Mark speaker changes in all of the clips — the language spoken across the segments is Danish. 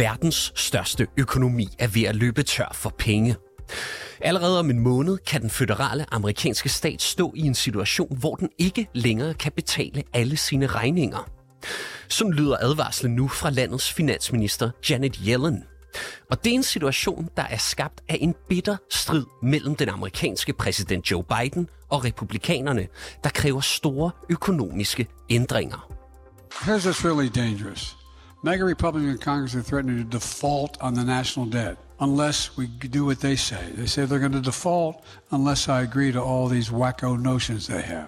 Speaker 1: Verdens største økonomi er ved at løbe tør for penge. Allerede om en måned kan den føderale amerikanske stat stå i en situation, hvor den ikke længere kan betale alle sine regninger. Sådan lyder advarslen nu fra landets finansminister Janet Yellen. Og det er en situation, der er skabt af en bitter strid mellem den amerikanske præsident Joe Biden og republikanerne, der kræver store økonomiske ændringer.
Speaker 2: Here's what's really dangerous. Mega Republican Congress are threatening to default on the national debt unless we do what they say. They say they're going to default unless I agree to all these wacko notions they have.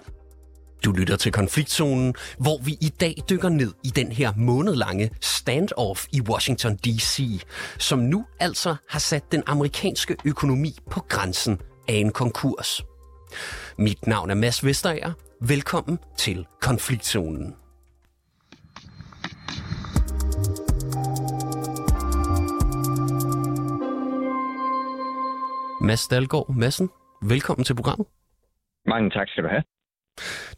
Speaker 1: Du lytter til konfliktzonen, hvor vi i dag dykker ned i den her månedlange standoff i Washington D.C., som nu altså har sat den amerikanske økonomi på grænsen af en konkurs. Mit navn er Mads Vesterager. Velkommen til konfliktzonen. Mads Dalgaard Madsen, velkommen til programmet.
Speaker 3: Mange tak skal du have.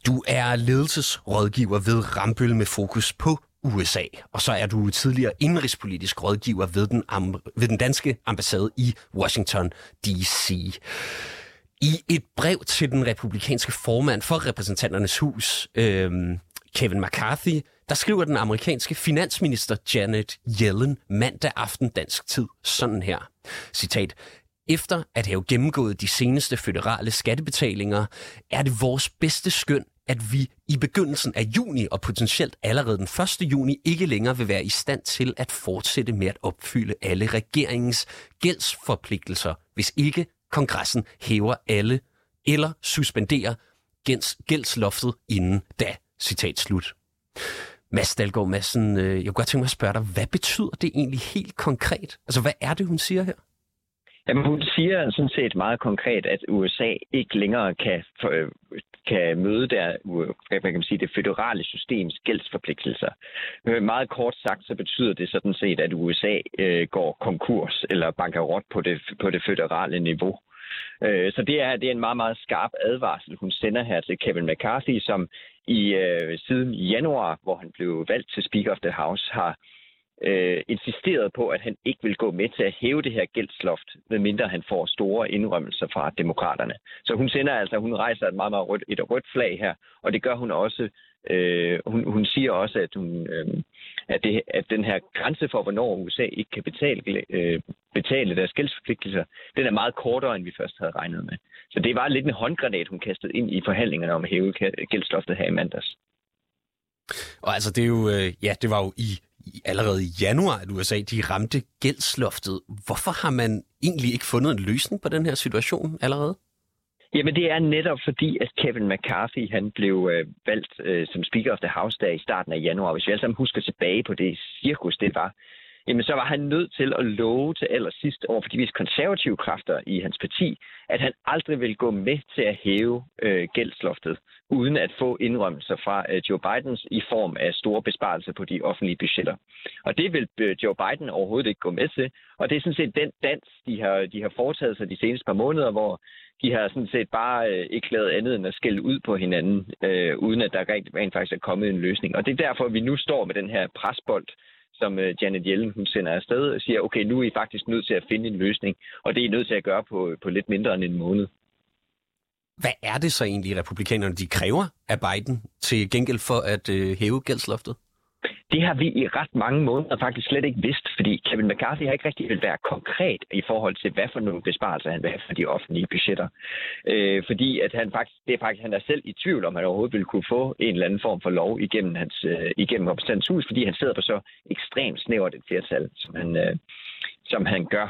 Speaker 1: Du er ledelsesrådgiver ved Rambøl med fokus på USA, og så er du tidligere indrigspolitisk rådgiver ved den, ved den danske ambassade i Washington D.C. I et brev til den republikanske formand for repræsentanternes hus, øhm, Kevin McCarthy, der skriver den amerikanske finansminister Janet Yellen mandag aften dansk tid sådan her. Citat. Efter at have gennemgået de seneste føderale skattebetalinger, er det vores bedste skøn, at vi i begyndelsen af juni og potentielt allerede den 1. juni ikke længere vil være i stand til at fortsætte med at opfylde alle regeringens gældsforpligtelser, hvis ikke kongressen hæver alle eller suspenderer gælds, gældsloftet inden da. Citat slut. Mads Dalgaard Madsen, øh, jeg kunne godt tænke mig at spørge dig, hvad betyder det egentlig helt konkret? Altså, hvad er det, hun siger her?
Speaker 3: Jamen, hun siger sådan set meget konkret, at USA ikke længere kan, for, øh, kan møde der, øh, hvad kan man sige, det føderale systems gældsforpligtelser. Øh, meget kort sagt, så betyder det sådan set, at USA øh, går konkurs eller bankerot på det, på det føderale niveau. Øh, så det er, det er en meget, meget skarp advarsel, hun sender her til Kevin McCarthy, som i øh, siden januar, hvor han blev valgt til Speaker of the House, har øh, Øh, insisteret på, at han ikke vil gå med til at hæve det her gældsloft, medmindre han får store indrømmelser fra demokraterne. Så hun sender altså, hun rejser et meget, meget rødt, et rødt flag her, og det gør hun også. Øh, hun, hun siger også, at, hun, øh, at, det, at den her grænse for, hvornår USA ikke kan betale, øh, betale deres gældsforpligtelser, den er meget kortere, end vi først havde regnet med. Så det var lidt en håndgranat, hun kastede ind i forhandlingerne om at hæve gældsloftet her i mandags.
Speaker 1: Og altså, det er jo, øh, ja, det var jo i allerede i januar, at USA de ramte gældsloftet. Hvorfor har man egentlig ikke fundet en løsning på den her situation allerede?
Speaker 3: Jamen det er netop fordi, at Kevin McCarthy han blev øh, valgt øh, som Speaker of the House der i starten af januar. Hvis vi alle sammen husker tilbage på det cirkus, det var, jamen så var han nødt til at love til allersidst over for de mest konservative kræfter i hans parti, at han aldrig vil gå med til at hæve øh, gældsloftet, uden at få indrømmelser fra øh, Joe Bidens i form af store besparelser på de offentlige budgetter. Og det vil øh, Joe Biden overhovedet ikke gå med til, og det er sådan set den dans, de har, de har foretaget sig de seneste par måneder, hvor de har sådan set bare øh, ikke lavet andet end at skælde ud på hinanden, øh, uden at der rent, rent faktisk er kommet en løsning. Og det er derfor, at vi nu står med den her presbold, som øh, Janet Yellen hun sender afsted og siger, okay, nu er I faktisk nødt til at finde en løsning, og det er I nødt til at gøre på, på lidt mindre end en måned.
Speaker 1: Hvad er det så egentlig, republikanerne de kræver af Biden til gengæld for at øh, hæve gældsloftet?
Speaker 3: Det har vi i ret mange måneder faktisk slet ikke vidst, fordi Kevin McCarthy har ikke rigtig vil være konkret i forhold til, hvad for nogle besparelser han vil have for de offentlige budgetter. Øh, fordi at han faktisk, det er faktisk, han er selv i tvivl om, han overhovedet vil kunne få en eller anden form for lov igennem, hans, øh, igennem hus, fordi han sidder på så ekstremt snævert et flertal, som han, øh, som han gør.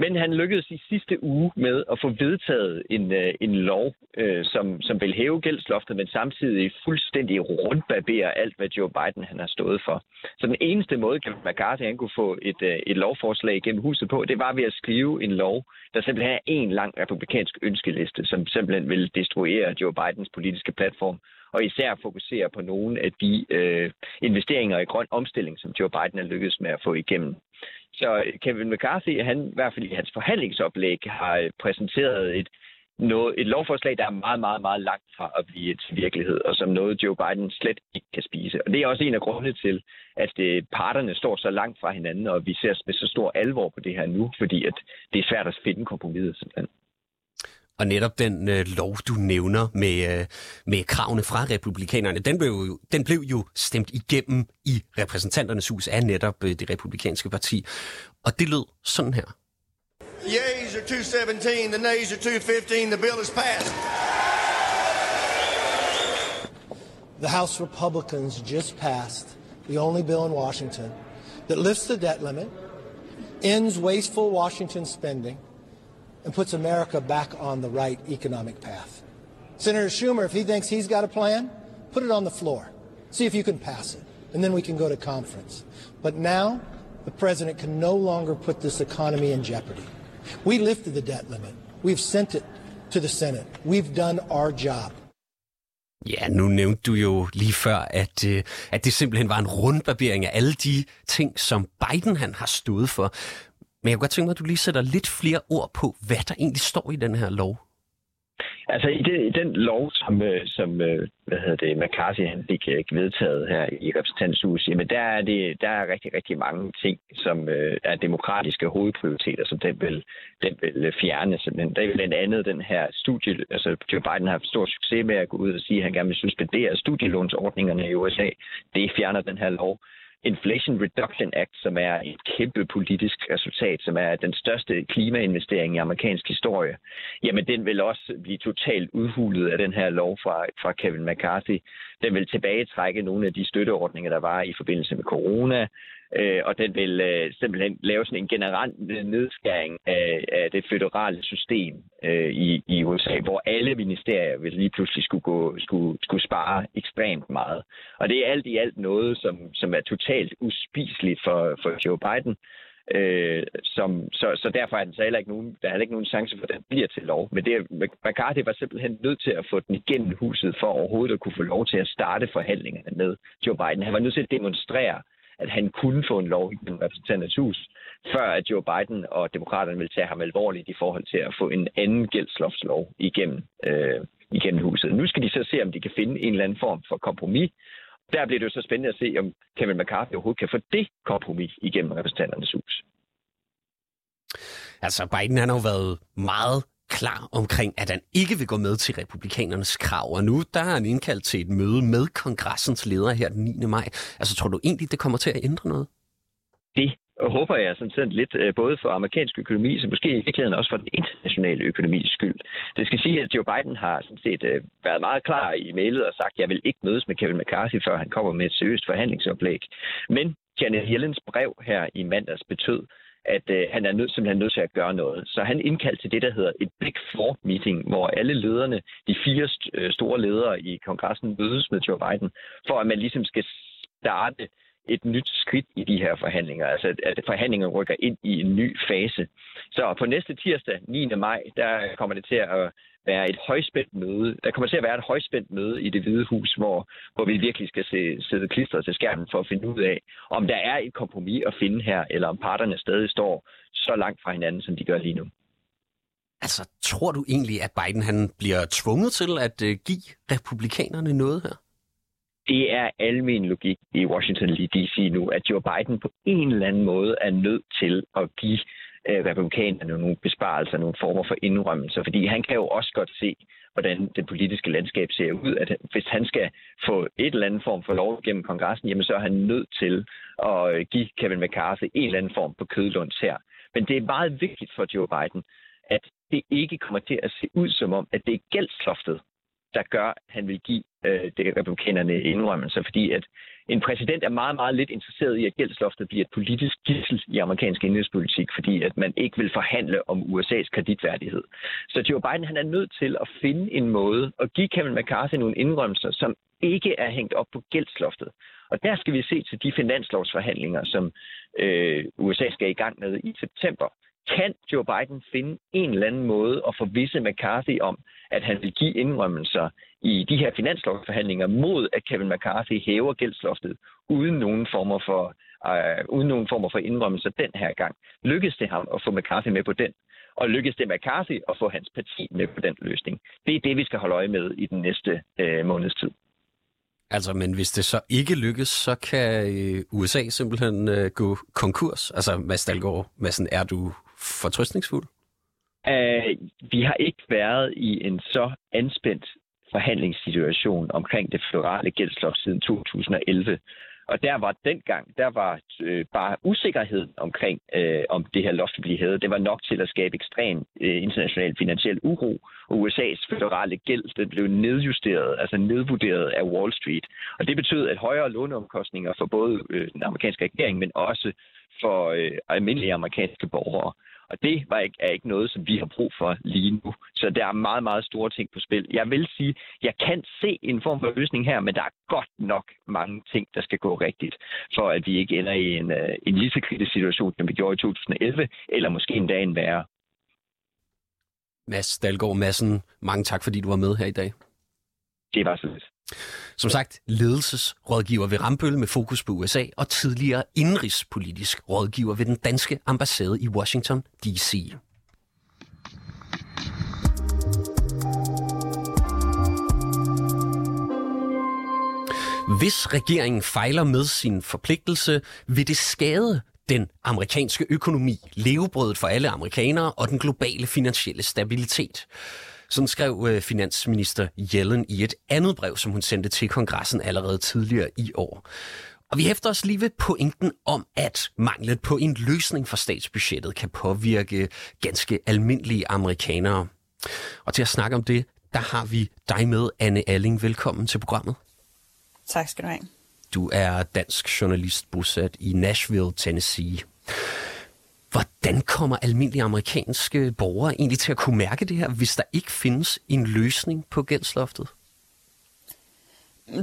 Speaker 3: Men han lykkedes i sidste uge med at få vedtaget en, øh, en lov, øh, som, som vil hæve gældsloftet, men samtidig fuldstændig rundbarbere alt, hvad Joe Biden han har stået for. Så den eneste måde, Kevin McCarthy han kunne få et, øh, et lovforslag gennem huset på, det var ved at skrive en lov, der simpelthen er en lang republikansk ønskeliste, som simpelthen vil destruere Joe Bidens politiske platform, og især fokusere på nogle af de øh, investeringer i grøn omstilling, som Joe Biden er lykkedes med at få igennem. Så Kevin McCarthy, han i hvert fald i hans forhandlingsoplæg har øh, præsenteret et, noget, et lovforslag, der er meget, meget, meget langt fra at blive til virkelighed, og som noget Joe Biden slet ikke kan spise. Og det er også en af grundene til, at det, parterne står så langt fra hinanden, og vi ser med så stor alvor på det her nu, fordi at det er svært at finde kompromiset simpelthen.
Speaker 1: Og netop den øh, lov, du nævner med, øh, med kravene fra republikanerne, den blev, jo, den blev jo stemt igennem i repræsentanternes hus af netop øh, det republikanske parti. Og det lød sådan her.
Speaker 4: yeas are 217, the nays are 215. The bill is passed.
Speaker 5: The House Republicans just passed the only bill in Washington that lifts the debt limit, ends wasteful Washington spending, and puts America back on the right economic path. Senator Schumer, if he thinks he's got a plan, put it on the floor. See if you can pass it, and then we can go to conference. But now, the president can no longer put this economy in jeopardy. We lifted the debt limit. We've sent it to the Senate. We've done our job.
Speaker 1: Ja, nu nævnte du jo lige før, at, øh, at det simpelthen var en rundbarbering af alle de ting, som Biden han har stået for. Men jeg kunne godt tænke mig, at du lige sætter lidt flere ord på, hvad der egentlig står i den her lov.
Speaker 3: Altså i den, i den lov, som, øh, som øh, hvad hedder det, McCarthy han fik øh, vedtaget her i repræsentanthus, jamen der er, det, der er rigtig, rigtig mange ting, som er demokratiske hovedprioriteter, som den vil, den vil fjerne. Simpelthen. Der er blandt andet den her studie, altså Joe Biden har haft stor succes med at gå ud og sige, at han gerne vil suspendere studielånsordningerne i USA. Det fjerner den her lov. Inflation Reduction Act, som er et kæmpe politisk resultat, som er den største klimainvestering i amerikansk historie, jamen den vil også blive totalt udhulet af den her lov fra, fra Kevin McCarthy. Den vil tilbagetrække nogle af de støtteordninger, der var i forbindelse med corona øh, og den vil øh, simpelthen lave sådan en generel nedskæring af, af det føderale system øh, i, i USA, hvor alle ministerier vil lige pludselig skulle, gå, skulle, skulle spare ekstremt meget. Og det er alt i alt noget, som, som er totalt uspiseligt for, for Joe Biden. Øh, som, så, så derfor er den så heller ikke nogen, der er heller ikke nogen chance for, at den bliver til lov. Men det, McCarthy var simpelthen nødt til at få den igennem huset for overhovedet at kunne få lov til at starte forhandlingerne med Joe Biden. Han var nødt til at demonstrere, at han kunne få en lov i den repræsentanternes hus, før at Joe Biden og demokraterne ville tage ham alvorligt i forhold til at få en anden gældslofslov igennem, øh, igennem huset. Nu skal de så se, om de kan finde en eller anden form for kompromis. Der bliver det jo så spændende at se, om Kevin McCarthy overhovedet kan få det kompromis igennem repræsentanternes hus.
Speaker 1: Altså, Biden han har jo været meget klar omkring, at han ikke vil gå med til republikanernes krav. Og nu der har han indkaldt til et møde med kongressens leder her den 9. maj. Altså tror du egentlig, det kommer til at ændre noget?
Speaker 3: Det håber jeg sådan set lidt øh, både for amerikansk økonomi, så måske i virkeligheden også for den internationale økonomis skyld. Det skal sige, at Joe Biden har sådan set øh, været meget klar i mailet og sagt, at jeg vil ikke mødes med Kevin McCarthy, før han kommer med et seriøst forhandlingsoplæg. Men Janet Yellens brev her i mandags betød, at øh, han er nødt, simpelthen nødt til at gøre noget. Så han indkaldte til det, der hedder et Big Four meeting, hvor alle lederne, de fire st- øh, store ledere i kongressen, mødes med Joe Biden, for at man ligesom skal starte et nyt skridt i de her forhandlinger, altså at forhandlingerne rykker ind i en ny fase. Så på næste tirsdag, 9. maj, der kommer det til at være et højspændt møde. Der kommer til at være et højspændt møde i det hvide hus, hvor, hvor vi virkelig skal se, sætte klistret til skærmen for at finde ud af, om der er et kompromis at finde her, eller om parterne stadig står så langt fra hinanden, som de gør lige nu.
Speaker 1: Altså, tror du egentlig, at Biden han bliver tvunget til at uh, give republikanerne noget her?
Speaker 3: det er almen logik i Washington D.C. nu, at Joe Biden på en eller anden måde er nødt til at give øh, republikanerne nogle besparelser, nogle former for indrømmelser, fordi han kan jo også godt se, hvordan det politiske landskab ser ud, at hvis han skal få et eller andet form for lov gennem kongressen, jamen så er han nødt til at øh, give Kevin McCarthy en eller anden form på kødlunds her. Men det er meget vigtigt for Joe Biden, at det ikke kommer til at se ud som om, at det er gældsloftet, der gør, at han vil give øh, det republikanerne indrømmelser, fordi at en præsident er meget, meget lidt interesseret i, at gældsloftet bliver et politisk gissel i amerikansk indrigspolitik, fordi at man ikke vil forhandle om USA's kreditværdighed. Så Joe Biden han er nødt til at finde en måde at give Kevin McCarthy nogle indrømmelser, som ikke er hængt op på gældsloftet. Og der skal vi se til de finanslovsforhandlinger, som øh, USA skal i gang med i september kan Joe Biden finde en eller anden måde at forvisse McCarthy om, at han vil give indrømmelser i de her finanslovsforhandlinger mod, at Kevin McCarthy hæver gældsloftet uden nogen former for, øh, uden nogen former for indrømmelser den her gang. Lykkes det ham at få McCarthy med på den? Og lykkes det McCarthy at få hans parti med på den løsning. Det er det, vi skal holde øje med i den næste øh, måneds tid.
Speaker 1: Altså, men hvis det så ikke lykkes, så kan øh, USA simpelthen øh, gå konkurs. Altså, Mads Dahlgaard Madsen, er du fortrystningsfuld?
Speaker 3: Uh, øh, vi har ikke været i en så anspændt forhandlingssituation omkring det federale gældsloft siden 2011. Og der var dengang, der var øh, bare usikkerhed omkring, øh, om det her loft blive hævet. Det var nok til at skabe ekstrem øh, international finansiel uro. Og USA's federale gæld det blev nedjusteret, altså nedvurderet af Wall Street. Og det betød, at højere låneomkostninger for både øh, den amerikanske regering, men også for øh, almindelige amerikanske borgere. Og det var ikke, er ikke noget, som vi har brug for lige nu. Så der er meget, meget store ting på spil. Jeg vil sige, jeg kan se en form for løsning her, men der er godt nok mange ting, der skal gå rigtigt, for at vi ikke ender i en, øh, en lige så kritisk situation, som vi gjorde i 2011, eller måske endda en værre.
Speaker 1: Mads Dalgaard Madsen, mange tak, fordi du var med her i dag.
Speaker 3: Det var så lidt.
Speaker 1: Som sagt, ledelsesrådgiver ved Rambøl med fokus på USA og tidligere indrigspolitisk rådgiver ved den danske ambassade i Washington, D.C. Hvis regeringen fejler med sin forpligtelse, vil det skade den amerikanske økonomi, levebrødet for alle amerikanere og den globale finansielle stabilitet. Sådan skrev øh, finansminister Yellen i et andet brev, som hun sendte til kongressen allerede tidligere i år. Og vi hæfter os lige ved pointen om, at manglet på en løsning for statsbudgettet kan påvirke ganske almindelige amerikanere. Og til at snakke om det, der har vi dig med, Anne Alling. Velkommen til programmet.
Speaker 6: Tak skal du have.
Speaker 1: Du er dansk journalist bosat i Nashville, Tennessee. Hvordan kommer almindelige amerikanske borgere egentlig til at kunne mærke det her, hvis der ikke findes en løsning på gældsloftet?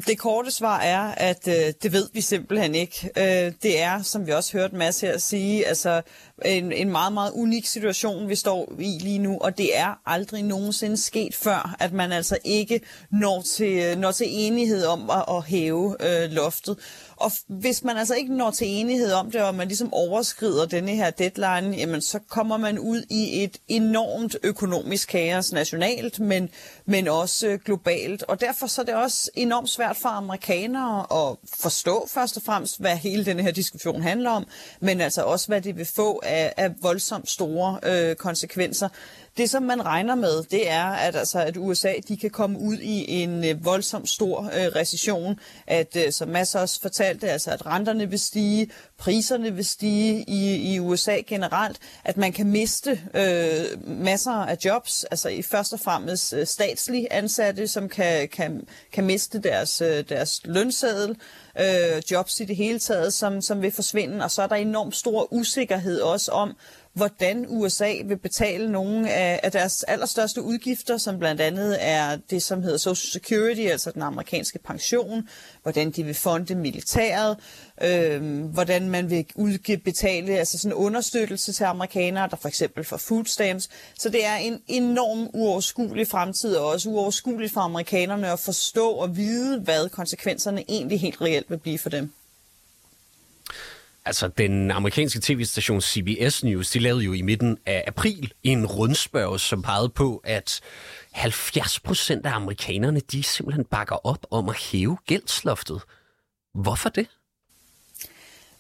Speaker 6: Det korte svar er, at øh, det ved vi simpelthen ikke. Øh, det er, som vi også hørte Mads her sige, altså en, en meget, meget unik situation, vi står i lige nu, og det er aldrig nogensinde sket før, at man altså ikke når til, øh, når til enighed om at, at hæve øh, loftet. Og hvis man altså ikke når til enighed om det, og man ligesom overskrider denne her deadline, jamen så kommer man ud i et enormt økonomisk kaos nationalt, men, men også globalt. Og derfor så er det også enormt svært for amerikanere at forstå først og fremmest, hvad hele denne her diskussion handler om, men altså også, hvad det vil få af, af voldsomt store øh, konsekvenser. Det, som man regner med, det er, at, altså, at USA de kan komme ud i en øh, voldsom stor øh, recession. At, øh, som Mads også fortalte, altså, at renterne vil stige, priserne vil stige i, i USA generelt, at man kan miste øh, masser af jobs, altså i først og fremmest øh, statslige ansatte, som kan, kan, kan miste deres, øh, deres lønseddel, øh, jobs i det hele taget, som, som vil forsvinde, og så er der enormt stor usikkerhed også om, hvordan USA vil betale nogle af, af deres allerstørste udgifter, som blandt andet er det, som hedder Social Security, altså den amerikanske pension, hvordan de vil fonde militæret, øh, hvordan man vil betale altså sådan understøttelse til amerikanere, der for eksempel får food stamps. Så det er en enorm uoverskuelig fremtid, og også uoverskueligt for amerikanerne at forstå og vide, hvad konsekvenserne egentlig helt reelt vil blive for dem.
Speaker 1: Altså, den amerikanske tv-station CBS News, de lavede jo i midten af april en rundspørg, som pegede på, at 70 procent af amerikanerne, de simpelthen bakker op om at hæve gældsloftet. Hvorfor det?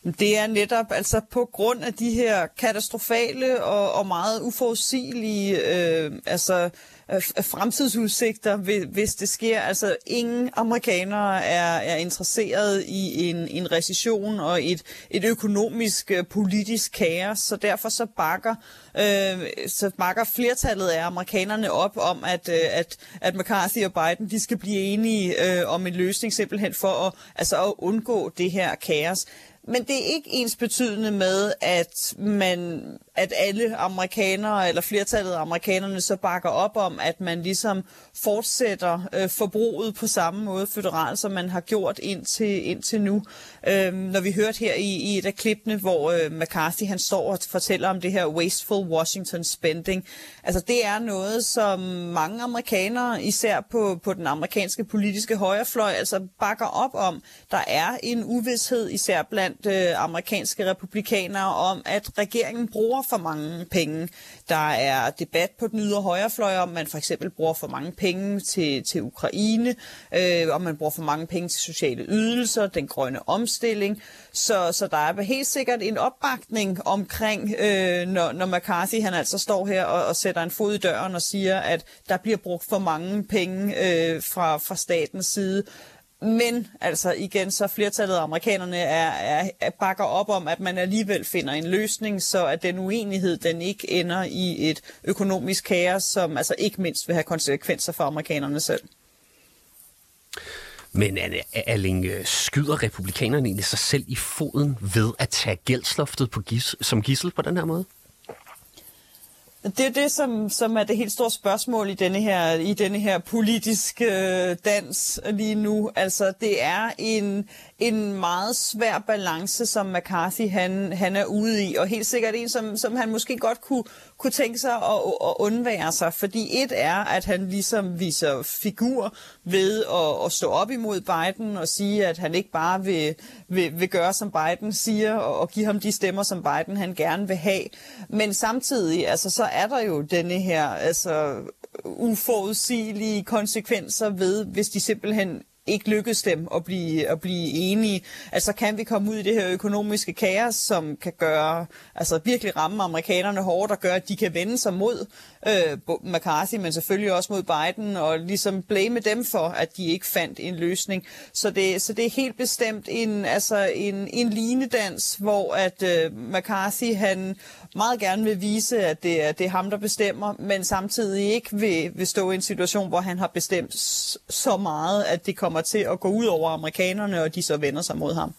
Speaker 6: Det er netop altså på grund af de her katastrofale og, og meget uforudsigelige øh, altså, øh, fremtidsudsigter, hvis det sker. Altså ingen amerikanere er, er interesseret i en, en recession og et, et økonomisk øh, politisk kaos, så derfor så bakker, øh, så bakker flertallet af amerikanerne op om, at, øh, at, at McCarthy og Biden de skal blive enige øh, om en løsning simpelthen for at, altså at undgå det her kaos. Men det er ikke ens betydende med, at, man, at alle amerikanere, eller flertallet af amerikanerne, så bakker op om, at man ligesom fortsætter øh, forbruget på samme måde føderalt, som man har gjort indtil, indtil nu. Øhm, når vi hørte her i, i et af klippene, hvor øh, McCarthy han står og fortæller om det her wasteful Washington spending. Altså det er noget, som mange amerikanere, især på, på den amerikanske politiske højrefløj, altså bakker op om. Der er en uvidshed, især blandt blandt øh, amerikanske republikanere om, at regeringen bruger for mange penge. Der er debat på den ydre højrefløj om, man for eksempel bruger for mange penge til, til Ukraine, øh, om man bruger for mange penge til sociale ydelser, den grønne omstilling. Så, så der er helt sikkert en opbakning omkring, øh, når, når McCarthy han altså står her og, og sætter en fod i døren og siger, at der bliver brugt for mange penge øh, fra, fra statens side. Men altså igen, så flertallet af amerikanerne er, er, er bakker op om, at man alligevel finder en løsning, så at den uenighed den ikke ender i et økonomisk kaos, som altså ikke mindst vil have konsekvenser for amerikanerne selv.
Speaker 1: Men Erling, øh, skyder republikanerne egentlig sig selv i foden ved at tage gældsloftet på gis, som gissel på den her måde?
Speaker 6: Det er det, som, som er det helt store spørgsmål i denne her, i denne her politiske øh, dans lige nu. Altså, det er en, en meget svær balance, som McCarthy han, han er ude i, og helt sikkert en, som, som han måske godt kunne, kunne tænke sig at, at undvære sig. Fordi et er, at han ligesom viser figur ved at, at stå op imod Biden og sige, at han ikke bare vil, vil, vil gøre, som Biden siger, og, og give ham de stemmer, som Biden han gerne vil have. Men samtidig, altså, så er der jo denne her altså, uforudsigelige konsekvenser ved, hvis de simpelthen ikke lykkes dem at blive, at blive enige, altså kan vi komme ud i det her økonomiske kaos, som kan gøre, altså virkelig ramme amerikanerne hårdt og gøre, at de kan vende sig mod øh, McCarthy, men selvfølgelig også mod Biden, og ligesom blame dem for, at de ikke fandt en løsning. Så det, så det er helt bestemt en, altså en, en linedans, hvor at øh, McCarthy han meget gerne vil vise, at det er, det er ham, der bestemmer, men samtidig ikke vil, vil stå i en situation, hvor han har bestemt så meget, at det kommer til at gå ud over amerikanerne, og de så vender sig mod ham.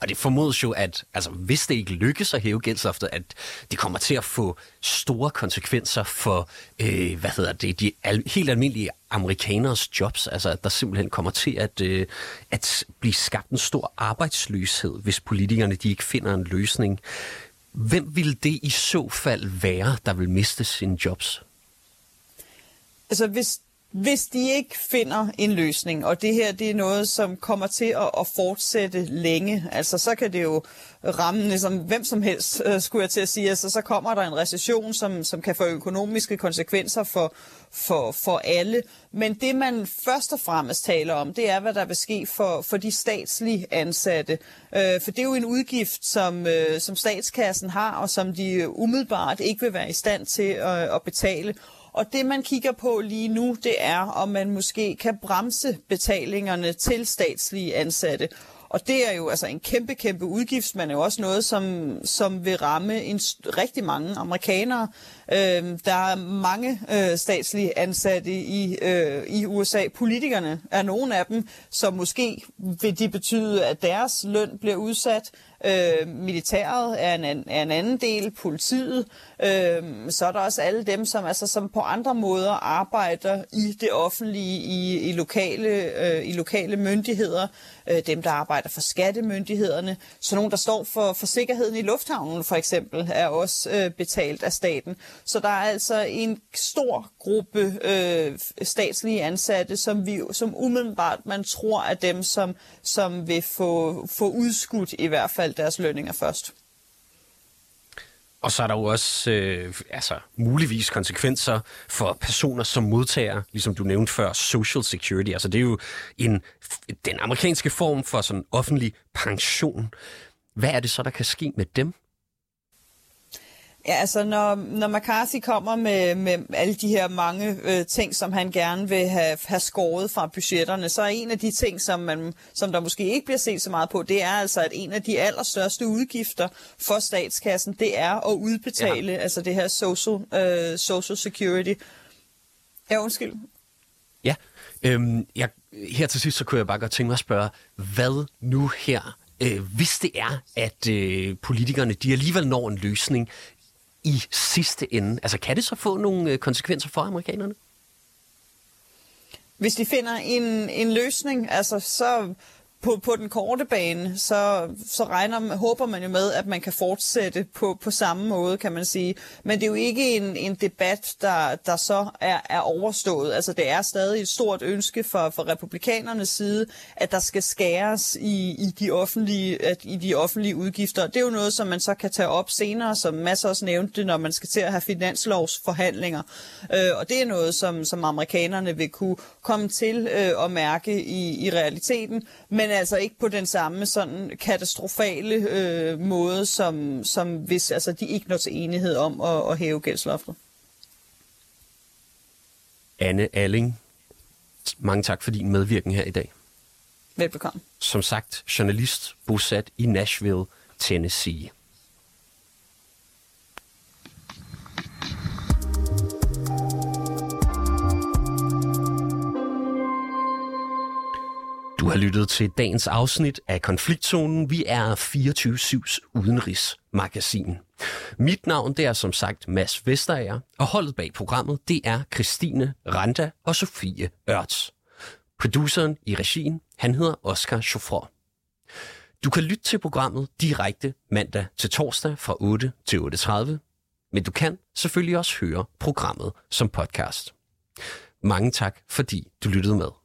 Speaker 1: Og det formodes jo, at altså, hvis det ikke lykkes at hæve gældsloftet, at det kommer til at få store konsekvenser for, øh, hvad hedder det, de al- helt almindelige amerikaners jobs. Altså, at der simpelthen kommer til at, øh, at blive skabt en stor arbejdsløshed, hvis politikerne de ikke finder en løsning. Hvem vil det i så fald være, der vil miste sine jobs?
Speaker 6: Altså, hvis hvis de ikke finder en løsning, og det her det er noget, som kommer til at, at fortsætte længe, altså så kan det jo ramme ligesom, hvem som helst, øh, skulle jeg til at sige. Altså så kommer der en recession, som, som kan få økonomiske konsekvenser for, for, for alle. Men det man først og fremmest taler om, det er, hvad der vil ske for, for de statslige ansatte. Øh, for det er jo en udgift, som, øh, som statskassen har, og som de umiddelbart ikke vil være i stand til at, at betale. Og det, man kigger på lige nu, det er, om man måske kan bremse betalingerne til statslige ansatte. Og det er jo altså en kæmpe, kæmpe udgift, men er jo også noget, som, som vil ramme en rigtig mange amerikanere. Øh, der er mange øh, statslige ansatte i, øh, i USA. Politikerne er nogle af dem, som måske vil de betyde, at deres løn bliver udsat. Øh, militæret er en, er en anden del, politiet. Øh, så er der også alle dem, som, altså, som på andre måder arbejder i det offentlige, i, i, lokale, øh, i lokale myndigheder. Øh, dem, der arbejder for skattemyndighederne. Så nogen, der står for, for sikkerheden i lufthavnen for eksempel, er også øh, betalt af staten. Så der er altså en stor gruppe øh, statslige ansatte, som, vi, som umiddelbart man tror er dem, som, som vil få, få udskudt i hvert fald deres lønninger først.
Speaker 1: Og så er der jo også øh, altså, muligvis konsekvenser for personer, som modtager, ligesom du nævnte før, Social Security. Altså det er jo en, den amerikanske form for sådan offentlig pension. Hvad er det så, der kan ske med dem?
Speaker 6: Ja, altså når, når McCarthy kommer med, med alle de her mange øh, ting, som han gerne vil have, have skåret fra budgetterne, så er en af de ting, som, man, som der måske ikke bliver set så meget på, det er altså, at en af de allerstørste udgifter for statskassen, det er at udbetale ja. altså det her social, øh, social security. Ja, undskyld.
Speaker 1: Ja, øhm, jeg, her til sidst, så kunne jeg bare godt tænke mig at spørge, hvad nu her øh, hvis det er, at øh, politikerne de alligevel når en løsning i sidste ende? Altså kan det så få nogle øh, konsekvenser for amerikanerne?
Speaker 6: Hvis de finder en, en løsning, altså så på, på den korte bane, så, så regner, håber man jo med, at man kan fortsætte på, på samme måde, kan man sige. Men det er jo ikke en, en debat, der, der så er, er overstået. Altså det er stadig et stort ønske for, for republikanernes side, at der skal skæres i, i, de offentlige, at, i de offentlige udgifter. Det er jo noget, som man så kan tage op senere, som masser også nævnte, når man skal til at have finanslovsforhandlinger. Øh, og det er noget, som, som amerikanerne vil kunne komme til øh, at mærke i, i realiteten. Men men altså ikke på den samme sådan katastrofale øh, måde, som, som hvis altså, de ikke når til enighed om at, at hæve gældsloftet.
Speaker 1: Anne Alling, mange tak for din medvirken her i dag.
Speaker 6: Velbekomme.
Speaker 1: Som sagt, journalist bosat i Nashville, Tennessee. Du har lyttet til dagens afsnit af Konfliktzonen. Vi er 24-7's udenrigsmagasin. Mit navn det er som sagt Mads Vesterager, og holdet bag programmet det er Christine Randa og Sofie Ørts. Produceren i regien, han hedder Oscar Chauffeur. Du kan lytte til programmet direkte mandag til torsdag fra 8 til 8.30, men du kan selvfølgelig også høre programmet som podcast. Mange tak, fordi du lyttede med.